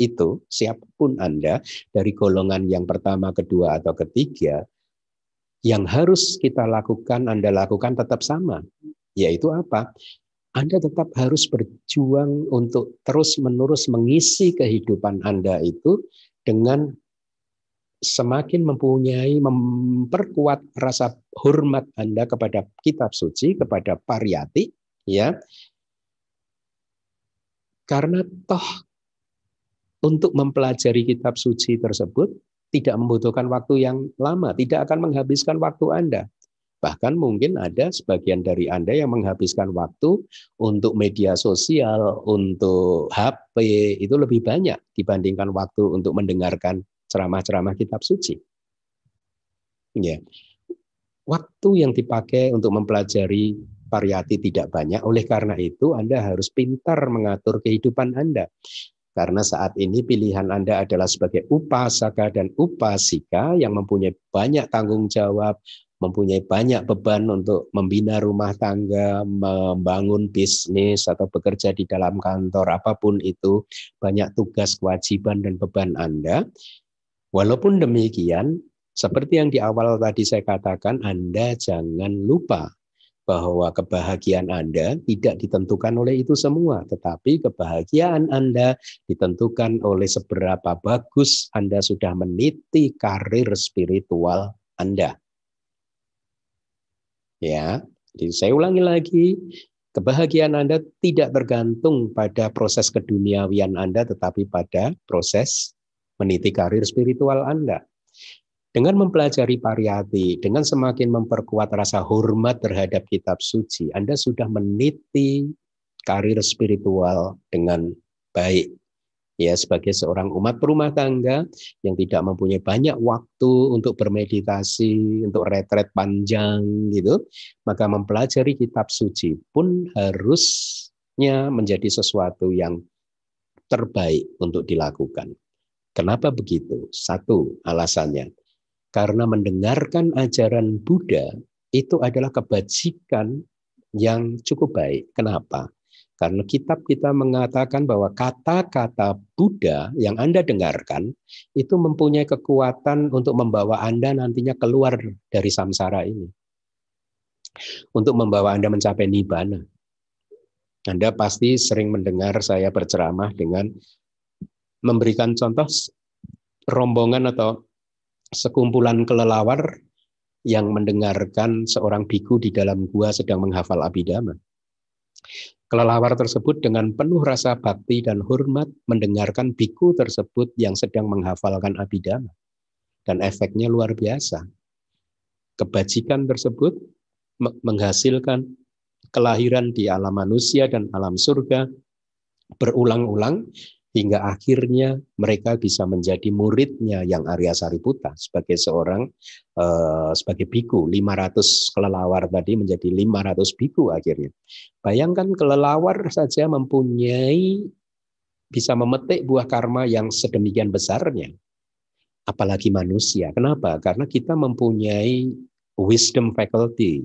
itu, siapa pun Anda, dari golongan yang pertama, kedua, atau ketiga, yang harus kita lakukan, Anda lakukan tetap sama. Yaitu apa? Anda tetap harus berjuang untuk terus-menerus mengisi kehidupan Anda itu dengan semakin mempunyai memperkuat rasa hormat Anda kepada kitab suci, kepada pariyati, ya. Karena toh untuk mempelajari kitab suci tersebut tidak membutuhkan waktu yang lama, tidak akan menghabiskan waktu Anda. Bahkan mungkin ada sebagian dari Anda yang menghabiskan waktu untuk media sosial, untuk HP, itu lebih banyak dibandingkan waktu untuk mendengarkan ceramah-ceramah kitab suci. Ya. Waktu yang dipakai untuk mempelajari variati tidak banyak, oleh karena itu Anda harus pintar mengatur kehidupan Anda. Karena saat ini pilihan Anda adalah sebagai upasaka dan upasika yang mempunyai banyak tanggung jawab, mempunyai banyak beban untuk membina rumah tangga, membangun bisnis atau bekerja di dalam kantor apa pun itu, banyak tugas, kewajiban dan beban Anda. Walaupun demikian, seperti yang di awal tadi saya katakan, Anda jangan lupa bahwa kebahagiaan Anda tidak ditentukan oleh itu semua, tetapi kebahagiaan Anda ditentukan oleh seberapa bagus Anda sudah meniti karir spiritual Anda. Ya, jadi saya ulangi lagi, kebahagiaan Anda tidak tergantung pada proses keduniawian Anda, tetapi pada proses meniti karir spiritual Anda. Dengan mempelajari pariyati, dengan semakin memperkuat rasa hormat terhadap kitab suci, Anda sudah meniti karir spiritual dengan baik. Ya, sebagai seorang umat perumah tangga yang tidak mempunyai banyak waktu untuk bermeditasi, untuk retret panjang gitu, maka mempelajari kitab suci pun harusnya menjadi sesuatu yang terbaik untuk dilakukan. Kenapa begitu? Satu alasannya, karena mendengarkan ajaran Buddha itu adalah kebajikan yang cukup baik. Kenapa? Karena kitab kita mengatakan bahwa kata-kata Buddha yang Anda dengarkan itu mempunyai kekuatan untuk membawa Anda nantinya keluar dari samsara ini. Untuk membawa Anda mencapai nibbana. Anda pasti sering mendengar saya berceramah dengan memberikan contoh rombongan atau sekumpulan kelelawar yang mendengarkan seorang biku di dalam gua sedang menghafal abidama. Kelelawar tersebut dengan penuh rasa bakti dan hormat mendengarkan biku tersebut yang sedang menghafalkan abidama. Dan efeknya luar biasa. Kebajikan tersebut menghasilkan kelahiran di alam manusia dan alam surga berulang-ulang hingga akhirnya mereka bisa menjadi muridnya yang Arya Sariputa sebagai seorang uh, sebagai biku 500 kelelawar tadi menjadi 500 biku akhirnya. Bayangkan kelelawar saja mempunyai bisa memetik buah karma yang sedemikian besarnya. Apalagi manusia. Kenapa? Karena kita mempunyai wisdom faculty,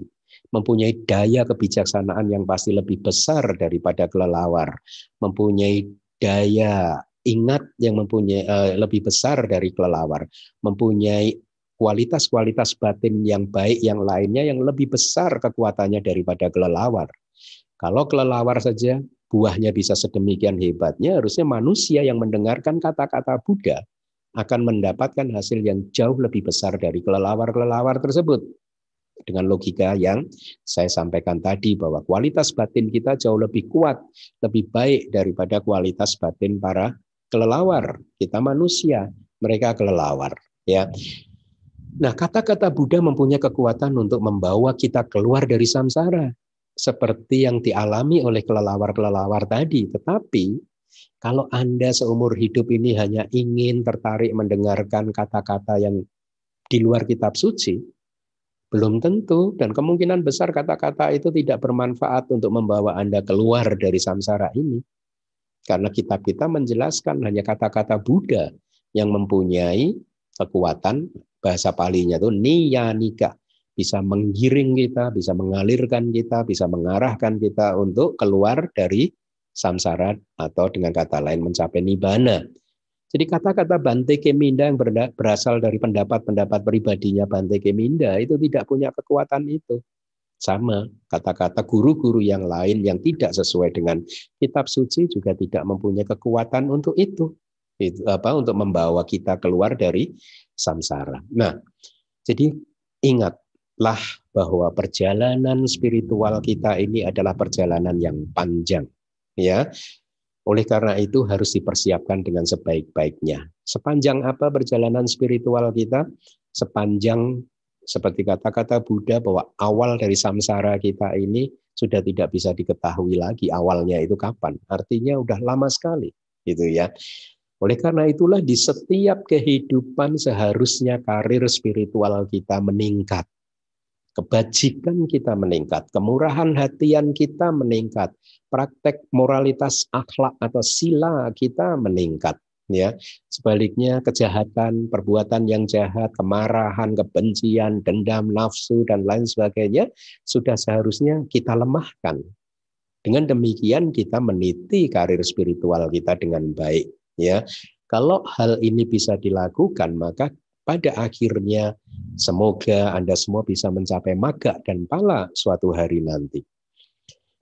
mempunyai daya kebijaksanaan yang pasti lebih besar daripada kelelawar, mempunyai daya ingat yang mempunyai uh, lebih besar dari kelelawar, mempunyai kualitas-kualitas batin yang baik yang lainnya yang lebih besar kekuatannya daripada kelelawar. Kalau kelelawar saja buahnya bisa sedemikian hebatnya, harusnya manusia yang mendengarkan kata-kata Buddha akan mendapatkan hasil yang jauh lebih besar dari kelelawar-kelelawar tersebut dengan logika yang saya sampaikan tadi bahwa kualitas batin kita jauh lebih kuat, lebih baik daripada kualitas batin para kelelawar. Kita manusia, mereka kelelawar, ya. Nah, kata-kata Buddha mempunyai kekuatan untuk membawa kita keluar dari samsara seperti yang dialami oleh kelelawar-kelelawar tadi. Tetapi kalau Anda seumur hidup ini hanya ingin tertarik mendengarkan kata-kata yang di luar kitab suci, belum tentu dan kemungkinan besar kata-kata itu tidak bermanfaat untuk membawa Anda keluar dari samsara ini. Karena kitab kita menjelaskan hanya kata-kata Buddha yang mempunyai kekuatan bahasa palinya itu niyanika bisa menggiring kita, bisa mengalirkan kita, bisa mengarahkan kita untuk keluar dari samsara atau dengan kata lain mencapai nibbana. Jadi kata-kata Bante Keminda yang berasal dari pendapat-pendapat pribadinya Bante Keminda itu tidak punya kekuatan itu. Sama kata-kata guru-guru yang lain yang tidak sesuai dengan kitab suci juga tidak mempunyai kekuatan untuk itu. Itu apa untuk membawa kita keluar dari samsara. Nah, jadi ingatlah bahwa perjalanan spiritual kita ini adalah perjalanan yang panjang ya oleh karena itu harus dipersiapkan dengan sebaik-baiknya. Sepanjang apa perjalanan spiritual kita? Sepanjang seperti kata-kata Buddha bahwa awal dari samsara kita ini sudah tidak bisa diketahui lagi awalnya itu kapan. Artinya udah lama sekali gitu ya. Oleh karena itulah di setiap kehidupan seharusnya karir spiritual kita meningkat kebajikan kita meningkat, kemurahan hatian kita meningkat, praktek moralitas akhlak atau sila kita meningkat ya. Sebaliknya kejahatan perbuatan yang jahat kemarahan kebencian dendam nafsu dan lain sebagainya sudah seharusnya kita lemahkan. Dengan demikian kita meniti karir spiritual kita dengan baik ya. Kalau hal ini bisa dilakukan maka pada akhirnya semoga Anda semua bisa mencapai maga dan pala suatu hari nanti.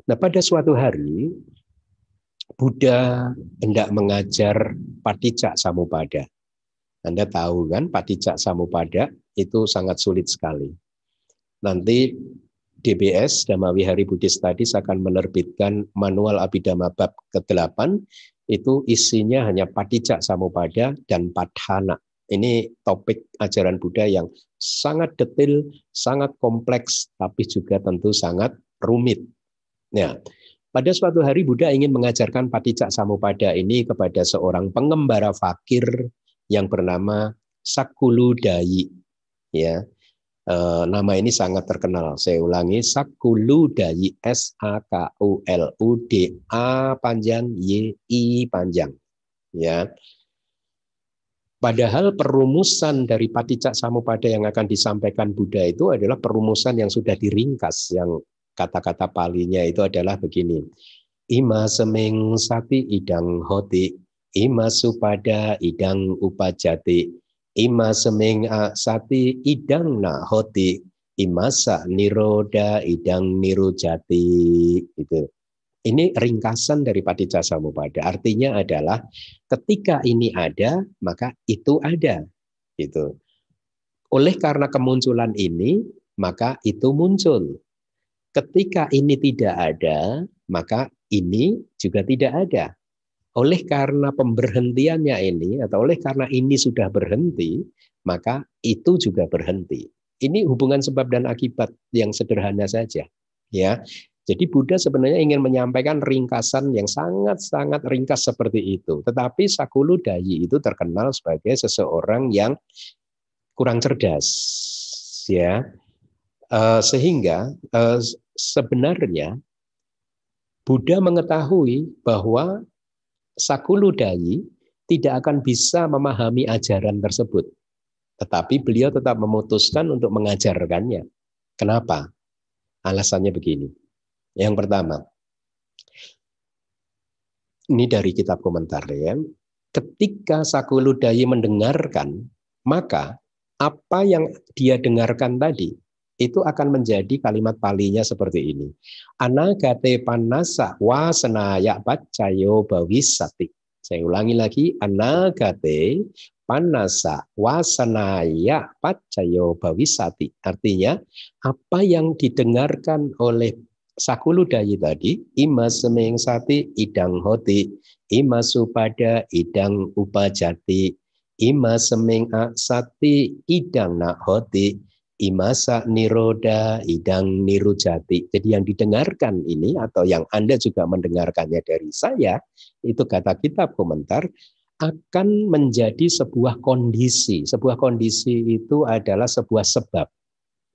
Nah, pada suatu hari Buddha hendak mengajar Patijak Samupada. Anda tahu kan Patijak Samupada itu sangat sulit sekali. Nanti DBS Dhamma Hari Buddhist Studies akan menerbitkan manual Abhidhamma bab ke-8 itu isinya hanya Patijak Samupada dan Padhana ini topik ajaran Buddha yang sangat detail, sangat kompleks, tapi juga tentu sangat rumit. Ya, pada suatu hari Buddha ingin mengajarkan Patijak Samupada ini kepada seorang pengembara fakir yang bernama Sakulu Dayi. Ya, e, nama ini sangat terkenal. Saya ulangi, Sakulu Dayi S A K U L U D A panjang Y I panjang. Ya, Padahal perumusan dari Paticak Samupada yang akan disampaikan Buddha itu adalah perumusan yang sudah diringkas, yang kata-kata palinya itu adalah begini. Ima semeng sati idang hoti, ima supada idang upajati, ima semeng sati idang na hoti, sa niroda idang nirujati. Itu. Ini ringkasan dari Patijasa Samupada. Artinya adalah ketika ini ada, maka itu ada. Gitu. Oleh karena kemunculan ini, maka itu muncul. Ketika ini tidak ada, maka ini juga tidak ada. Oleh karena pemberhentiannya ini atau oleh karena ini sudah berhenti, maka itu juga berhenti. Ini hubungan sebab dan akibat yang sederhana saja. Ya, jadi Buddha sebenarnya ingin menyampaikan ringkasan yang sangat-sangat ringkas seperti itu. Tetapi Sakulu Dayi itu terkenal sebagai seseorang yang kurang cerdas, ya. Uh, sehingga uh, sebenarnya Buddha mengetahui bahwa Sakulu Dayi tidak akan bisa memahami ajaran tersebut. Tetapi beliau tetap memutuskan untuk mengajarkannya. Kenapa? Alasannya begini yang pertama, ini dari kitab komentar ya. Ketika Sakuludaya mendengarkan, maka apa yang dia dengarkan tadi itu akan menjadi kalimat palinya seperti ini. Anagate panasa wasanaya bacayo bawisati. Saya ulangi lagi, anagate panasa wasanaya pacayo bawisati. Artinya, apa yang didengarkan oleh sakulu dayi tadi ima semeng sati idang hoti. Ima supada idang upajati. Ima semeng sati idang nak hoti. Ima sa niroda idang nirujati. Jadi yang didengarkan ini atau yang Anda juga mendengarkannya dari saya itu kata kitab komentar akan menjadi sebuah kondisi. Sebuah kondisi itu adalah sebuah sebab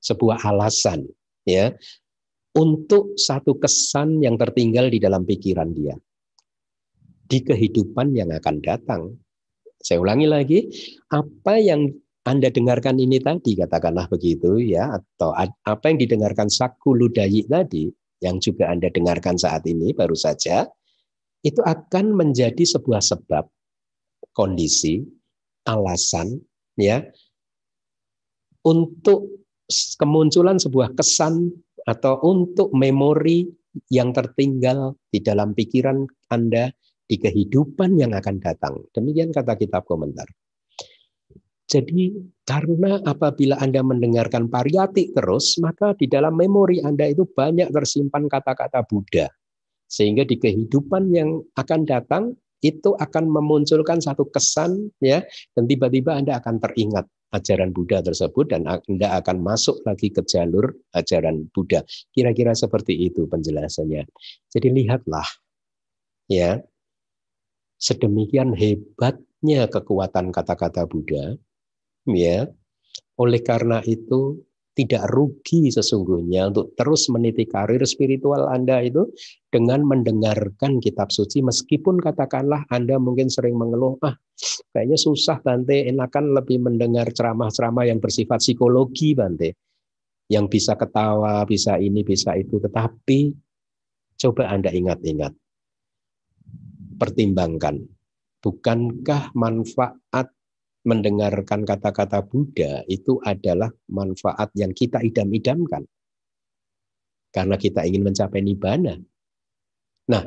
sebuah alasan ya untuk satu kesan yang tertinggal di dalam pikiran dia di kehidupan yang akan datang. Saya ulangi lagi, apa yang Anda dengarkan ini tadi katakanlah begitu ya atau apa yang didengarkan Sakuludayi tadi yang juga Anda dengarkan saat ini baru saja itu akan menjadi sebuah sebab kondisi, alasan, ya, untuk kemunculan sebuah kesan atau untuk memori yang tertinggal di dalam pikiran Anda di kehidupan yang akan datang. Demikian kata kitab komentar. Jadi karena apabila Anda mendengarkan pariyati terus, maka di dalam memori Anda itu banyak tersimpan kata-kata Buddha. Sehingga di kehidupan yang akan datang itu akan memunculkan satu kesan ya dan tiba-tiba Anda akan teringat ajaran Buddha tersebut dan Anda akan masuk lagi ke jalur ajaran Buddha. Kira-kira seperti itu penjelasannya. Jadi lihatlah ya sedemikian hebatnya kekuatan kata-kata Buddha ya oleh karena itu tidak rugi sesungguhnya untuk terus meniti karir spiritual Anda itu dengan mendengarkan kitab suci. Meskipun katakanlah Anda mungkin sering mengeluh ah kayaknya susah Bante. Enakan lebih mendengar ceramah-ceramah yang bersifat psikologi Bante. Yang bisa ketawa bisa ini bisa itu. Tetapi coba Anda ingat-ingat. Pertimbangkan bukankah manfaat mendengarkan kata-kata Buddha itu adalah manfaat yang kita idam-idamkan. Karena kita ingin mencapai nibbana. Nah,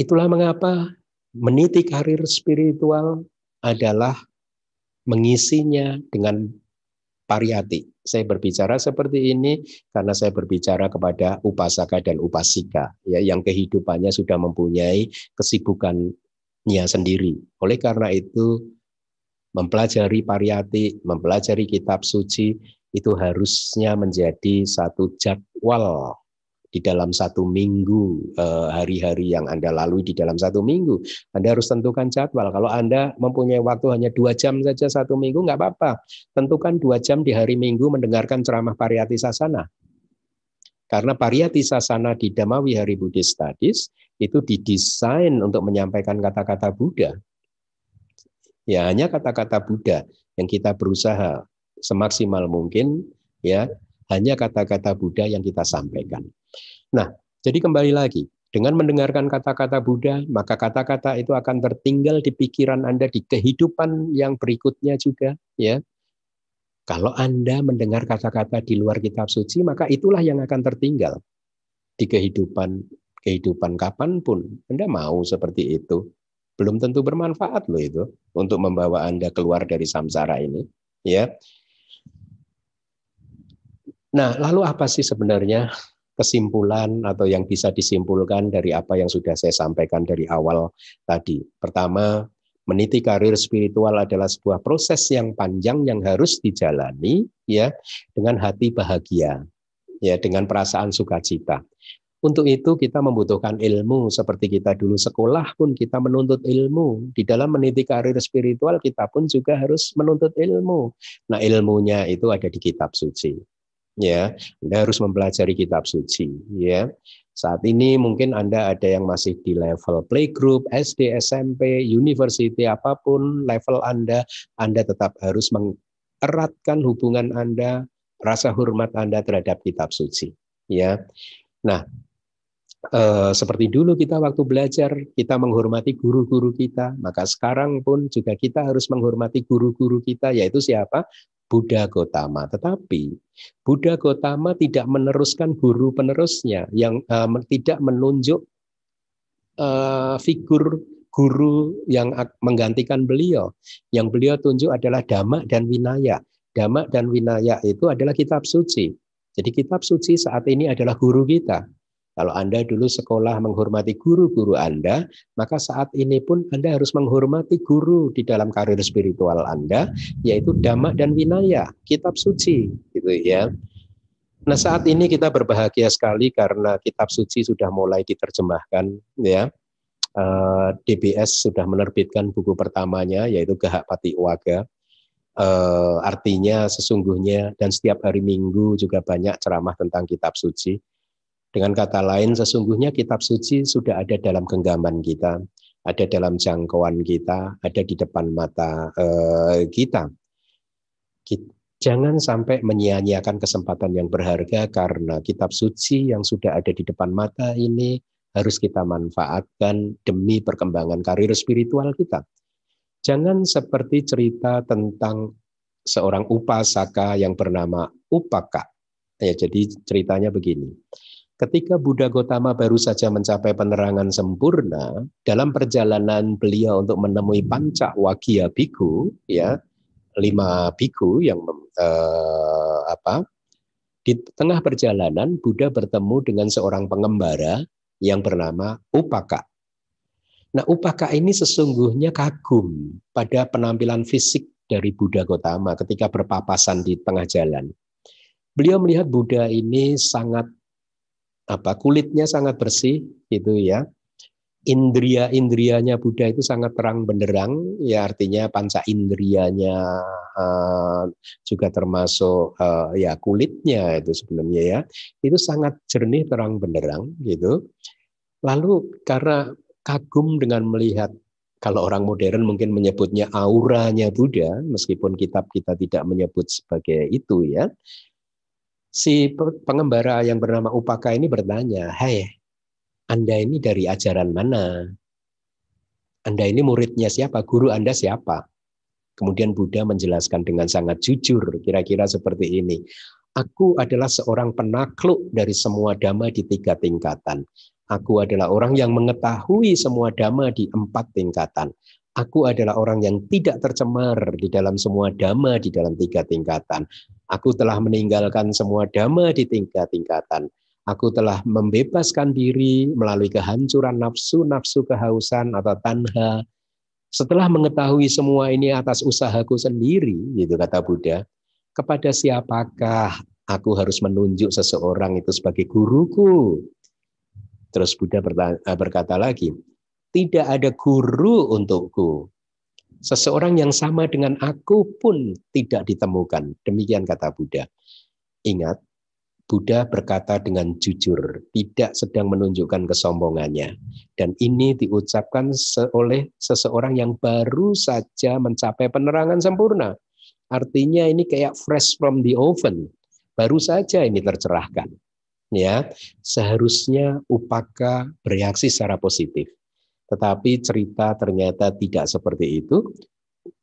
itulah mengapa meniti karir spiritual adalah mengisinya dengan pariyati. Saya berbicara seperti ini karena saya berbicara kepada upasaka dan upasika ya yang kehidupannya sudah mempunyai kesibukan nya sendiri. Oleh karena itu, mempelajari pariyati, mempelajari kitab suci, itu harusnya menjadi satu jadwal di dalam satu minggu, eh, hari-hari yang Anda lalui di dalam satu minggu. Anda harus tentukan jadwal. Kalau Anda mempunyai waktu hanya dua jam saja satu minggu, nggak apa-apa. Tentukan dua jam di hari minggu mendengarkan ceramah pariyati sasana. Karena pariyati sasana di Damawi Hari Buddhist Studies itu didesain untuk menyampaikan kata-kata Buddha. Ya hanya kata-kata Buddha yang kita berusaha semaksimal mungkin ya hanya kata-kata Buddha yang kita sampaikan. Nah, jadi kembali lagi dengan mendengarkan kata-kata Buddha, maka kata-kata itu akan tertinggal di pikiran Anda di kehidupan yang berikutnya juga, ya. Kalau Anda mendengar kata-kata di luar kitab suci, maka itulah yang akan tertinggal di kehidupan kehidupan kapan pun. Anda mau seperti itu. Belum tentu bermanfaat loh itu untuk membawa Anda keluar dari samsara ini. Ya. Nah, lalu apa sih sebenarnya kesimpulan atau yang bisa disimpulkan dari apa yang sudah saya sampaikan dari awal tadi? Pertama, meniti karir spiritual adalah sebuah proses yang panjang yang harus dijalani ya dengan hati bahagia ya dengan perasaan sukacita. Untuk itu kita membutuhkan ilmu seperti kita dulu sekolah pun kita menuntut ilmu. Di dalam meniti karir spiritual kita pun juga harus menuntut ilmu. Nah, ilmunya itu ada di kitab suci. Ya, Anda harus mempelajari kitab suci, ya. Saat ini mungkin Anda ada yang masih di level playgroup, SD, SMP, university apa pun level Anda, Anda tetap harus mengeratkan hubungan Anda, rasa hormat Anda terhadap kitab suci, ya. Nah, Uh, seperti dulu kita waktu belajar, kita menghormati guru-guru kita, maka sekarang pun juga kita harus menghormati guru-guru kita, yaitu siapa? Buddha Gotama. Tetapi Buddha Gotama tidak meneruskan guru penerusnya, yang uh, tidak menunjuk uh, figur guru yang menggantikan beliau. Yang beliau tunjuk adalah Dhamma dan Winaya. Dhamma dan Winaya itu adalah kitab suci. Jadi kitab suci saat ini adalah guru kita. Kalau Anda dulu sekolah menghormati guru-guru Anda, maka saat ini pun Anda harus menghormati guru di dalam karir spiritual Anda, yaitu Dhamma dan Winaya, kitab suci, gitu ya. Nah, saat ini kita berbahagia sekali karena kitab suci sudah mulai diterjemahkan, ya. Eh, DBS sudah menerbitkan buku pertamanya, yaitu Gahak Pati Waga. Uh, artinya sesungguhnya dan setiap hari Minggu juga banyak ceramah tentang kitab suci dengan kata lain, sesungguhnya kitab suci sudah ada dalam genggaman kita, ada dalam jangkauan kita, ada di depan mata eh, kita. Jangan sampai menyia-nyiakan kesempatan yang berharga karena kitab suci yang sudah ada di depan mata ini harus kita manfaatkan demi perkembangan karir spiritual kita. Jangan seperti cerita tentang seorang upasaka yang bernama Upaka. Ya, jadi ceritanya begini. Ketika Buddha Gotama baru saja mencapai penerangan sempurna, dalam perjalanan beliau untuk menemui panca wagia biku, ya lima biku yang eh, apa di tengah perjalanan Buddha bertemu dengan seorang pengembara yang bernama Upaka. Nah, Upaka ini sesungguhnya kagum pada penampilan fisik dari Buddha Gotama ketika berpapasan di tengah jalan. Beliau melihat Buddha ini sangat apa kulitnya sangat bersih gitu ya. Indria-indrianya Buddha itu sangat terang benderang, ya artinya panca indrianya uh, juga termasuk uh, ya kulitnya itu sebelumnya ya. Itu sangat jernih terang benderang gitu. Lalu karena kagum dengan melihat kalau orang modern mungkin menyebutnya auranya Buddha, meskipun kitab kita tidak menyebut sebagai itu ya. Si pengembara yang bernama Upaka ini bertanya, Hai, Anda ini dari ajaran mana? Anda ini muridnya siapa? Guru Anda siapa? Kemudian Buddha menjelaskan dengan sangat jujur, kira-kira seperti ini. Aku adalah seorang penakluk dari semua dhamma di tiga tingkatan. Aku adalah orang yang mengetahui semua dhamma di empat tingkatan. Aku adalah orang yang tidak tercemar di dalam semua dhamma di dalam tiga tingkatan. Aku telah meninggalkan semua dhamma di tiga tingkatan. Aku telah membebaskan diri melalui kehancuran nafsu, nafsu kehausan atau tanha. Setelah mengetahui semua ini atas usahaku sendiri, gitu kata Buddha, kepada siapakah aku harus menunjuk seseorang itu sebagai guruku? Terus Buddha berkata lagi, tidak ada guru untukku. Seseorang yang sama dengan aku pun tidak ditemukan. Demikian kata Buddha. Ingat, Buddha berkata dengan jujur, tidak sedang menunjukkan kesombongannya. Dan ini diucapkan oleh seseorang yang baru saja mencapai penerangan sempurna. Artinya ini kayak fresh from the oven. Baru saja ini tercerahkan ya seharusnya upaka bereaksi secara positif. Tetapi cerita ternyata tidak seperti itu.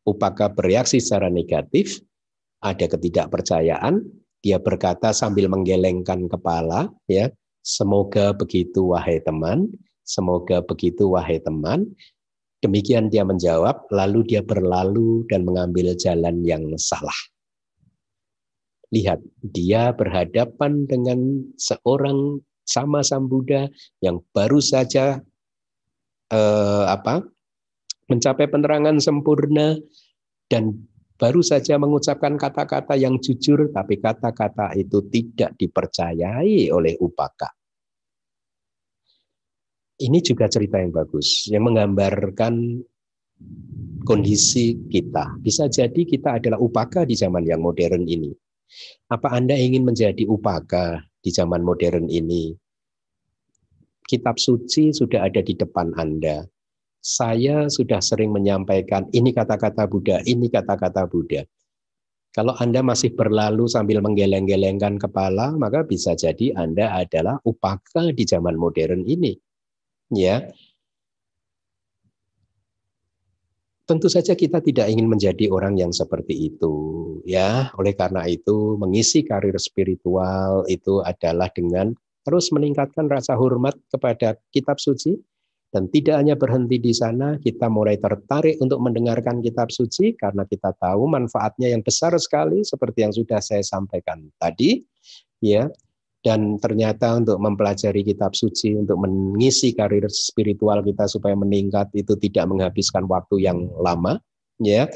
Upaka bereaksi secara negatif, ada ketidakpercayaan, dia berkata sambil menggelengkan kepala, ya, semoga begitu wahai teman, semoga begitu wahai teman. Demikian dia menjawab, lalu dia berlalu dan mengambil jalan yang salah. Lihat, dia berhadapan dengan seorang sama Sang Buddha yang baru saja eh, apa mencapai penerangan sempurna dan baru saja mengucapkan kata-kata yang jujur, tapi kata-kata itu tidak dipercayai oleh upaka. Ini juga cerita yang bagus, yang menggambarkan kondisi kita. Bisa jadi kita adalah upaka di zaman yang modern ini. Apa Anda ingin menjadi upaka di zaman modern ini? Kitab suci sudah ada di depan Anda. Saya sudah sering menyampaikan ini kata-kata Buddha, ini kata-kata Buddha. Kalau Anda masih berlalu sambil menggeleng-gelengkan kepala, maka bisa jadi Anda adalah upaka di zaman modern ini. Ya, Tentu saja kita tidak ingin menjadi orang yang seperti itu, ya. Oleh karena itu, mengisi karir spiritual itu adalah dengan terus meningkatkan rasa hormat kepada kitab suci. Dan tidak hanya berhenti di sana, kita mulai tertarik untuk mendengarkan kitab suci karena kita tahu manfaatnya yang besar sekali seperti yang sudah saya sampaikan tadi, ya. Dan ternyata untuk mempelajari kitab suci untuk mengisi karir spiritual kita supaya meningkat itu tidak menghabiskan waktu yang lama ya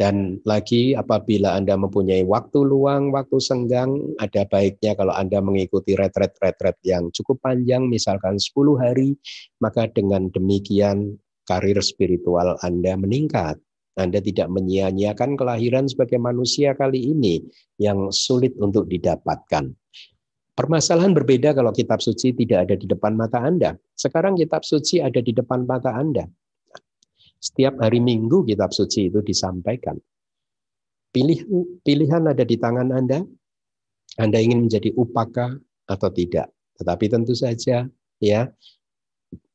dan lagi apabila Anda mempunyai waktu luang, waktu senggang, ada baiknya kalau Anda mengikuti retret-retret yang cukup panjang, misalkan 10 hari, maka dengan demikian karir spiritual Anda meningkat. Anda tidak menyia-nyiakan kelahiran sebagai manusia kali ini yang sulit untuk didapatkan. Permasalahan berbeda kalau kitab suci tidak ada di depan mata Anda. Sekarang kitab suci ada di depan mata Anda. Setiap hari Minggu kitab suci itu disampaikan. Pilih, pilihan ada di tangan Anda. Anda ingin menjadi upaka atau tidak. Tetapi tentu saja ya.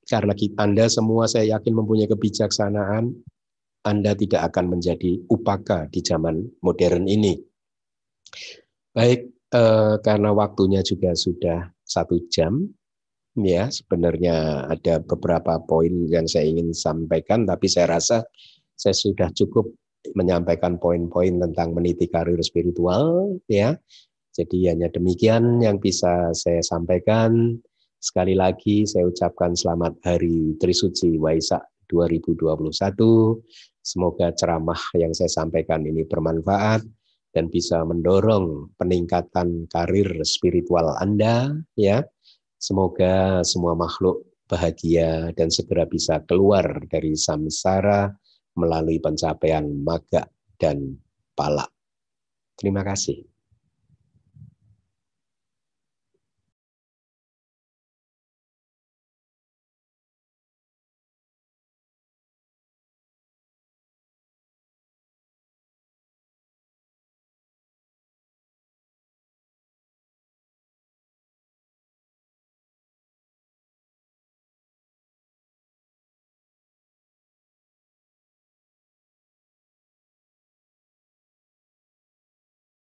Karena kita, Anda semua saya yakin mempunyai kebijaksanaan, Anda tidak akan menjadi upaka di zaman modern ini. Baik, eh, karena waktunya juga sudah satu jam, ya sebenarnya ada beberapa poin yang saya ingin sampaikan, tapi saya rasa saya sudah cukup menyampaikan poin-poin tentang meniti karir spiritual, ya. Jadi hanya demikian yang bisa saya sampaikan. Sekali lagi saya ucapkan selamat Hari Trisuci Waisak 2021. Semoga ceramah yang saya sampaikan ini bermanfaat dan bisa mendorong peningkatan karir spiritual Anda ya. Semoga semua makhluk bahagia dan segera bisa keluar dari samsara melalui pencapaian maga dan pala. Terima kasih.